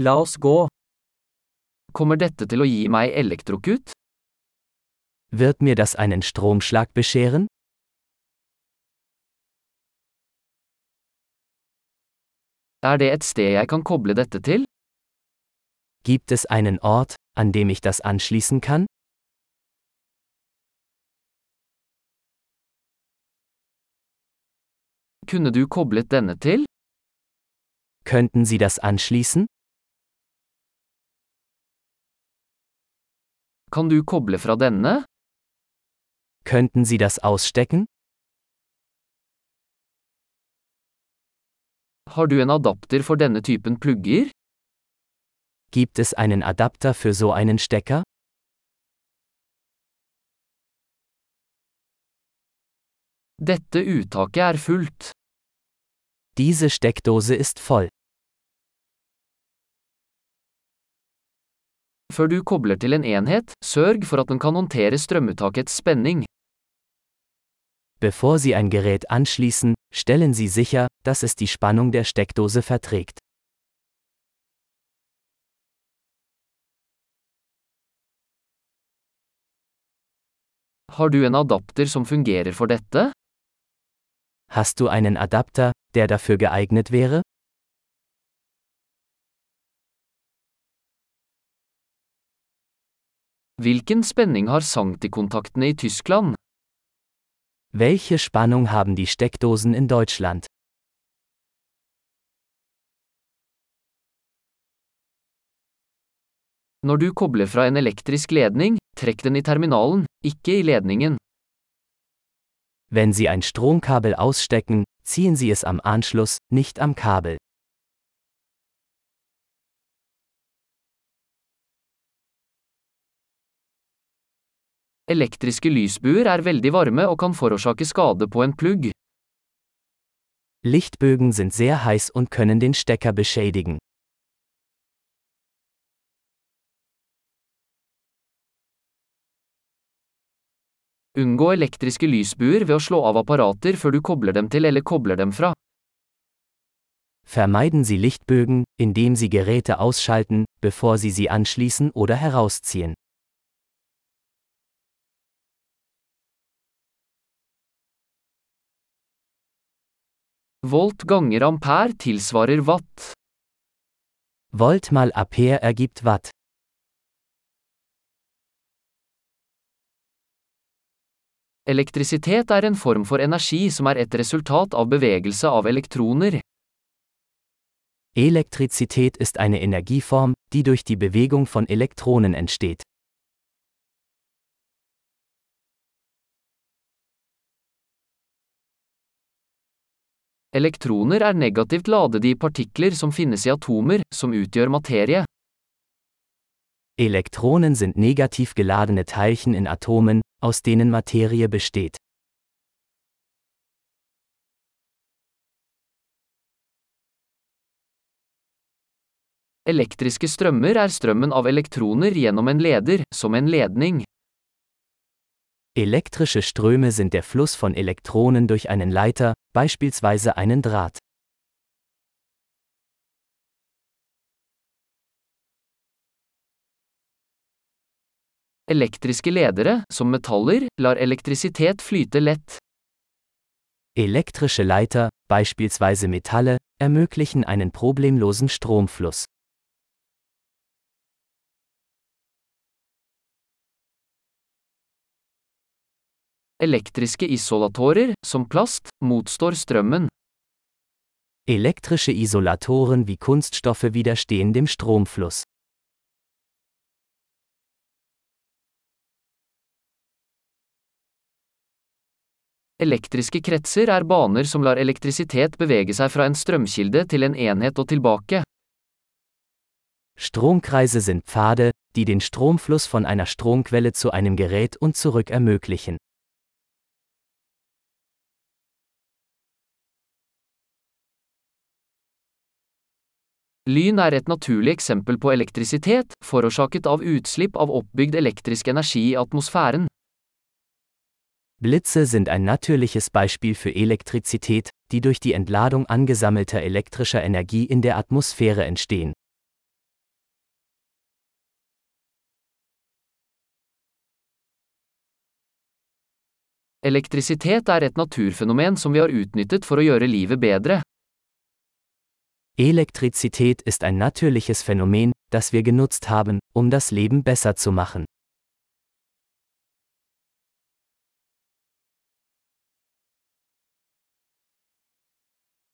La oss gå. Kommer dette til å gi meg elektrokut? Wird mir das einen Stromschlag bescheren? Er det et sted jeg kan koble dette til? Gibt es einen Ort, an dem ich das anschließen kann? Kunne du koblet denne til? Könnten Sie das anschließen? Kan du koble fra denne? Könnten Sie das ausstecken? Har du en adapter for denne typen plugger? Gibt es einen Adapter für so einen Stecker? Dette uttaket er fullt. Diese Steckdose ist voll. Før du kobler til en enhet, sørg for at den kan håndtere strømuttakets spenning. Bevor Sie ein Gerät anschließen, stellen Sie sicher, dass es die Spannung der Steckdose verträgt. Har du en adapter som fungerer for dette? Hast du einen Adapter, der dafür geeignet wäre? Hvilken spenning har Sancti-kontaktene i Tyskland? Welche Spannung haben die Steckdosen in Deutschland? Når du kobler fra en elektrisk ledning, trekk den i terminalen, ikke i ledningen. Wenn Sie ein Stromkabel ausstecken, ziehen Sie es am Anschluss, nicht am Kabel. Elektriske lysbuer er veldig varme og kan forårsake skade på en plugg. Lichtbögen sind sehr heiß und können den Stecker beschädigen. Unngå elektriske lysbuer ved å slå av apparater før du kobler dem til eller kobler dem fra. Vermeiden Sie Lichtbögen, indem Sie Geräte ausschalten, bevor Sie sie anschließen oder herausziehen. Volt ganger ampere tilsvarer watt. Volt mal Ampere ergibt Watt. Elektrisitet er en form for energi som er et resultat av bevegelse av elektroner. Elektrizität ist eine Energieform, die durch die Bewegung von Elektronen entsteht. Elektroner er negativt ladede i partikler som finnes i atomer, som utgjør materie. Elektronen sind negativ geladene Teilchen in Atomen, aus denen Materie besteht. Elektriske strømmer er strømmen av elektroner gjennom en leder, som en ledning. Elektrische Ströme sind der Fluss von Elektronen durch einen Leiter, beispielsweise einen Draht. Elektriske ledere, som metaller, lar elektrisitet flyte lett. Elektrische Leiter, beispielsweise Metalle, ermöglichen einen problemlosen Stromfluss. Elektriske isolatorer, som plast, motstår strømmen. Elektrische Isolatoren wie Kunststoffe widerstehen dem Stromfluss. Elektriske kretser er baner som lar elektrisitet bevege seg fra en strømkilde til en enhet og tilbake. Stromkreise sind Pfade, die den Stromfluss von einer Stromquelle zu einem Gerät und zurück ermöglichen. Lyn er et naturlig eksempel på elektrisitet, forårsaket av utslipp av oppbygd elektrisk energi i atmosphären. Blitze sind ein natürliches Beispiel für Elektrizität, die durch die Entladung angesammelter elektrischer Energie in der Atmosphäre entstehen. Elektrizität er et naturfenomen som vi har utnyttet for å gjøre livet bedre, Elektrizität ist ein natürliches Phänomen, das wir genutzt haben, um das Leben besser zu machen.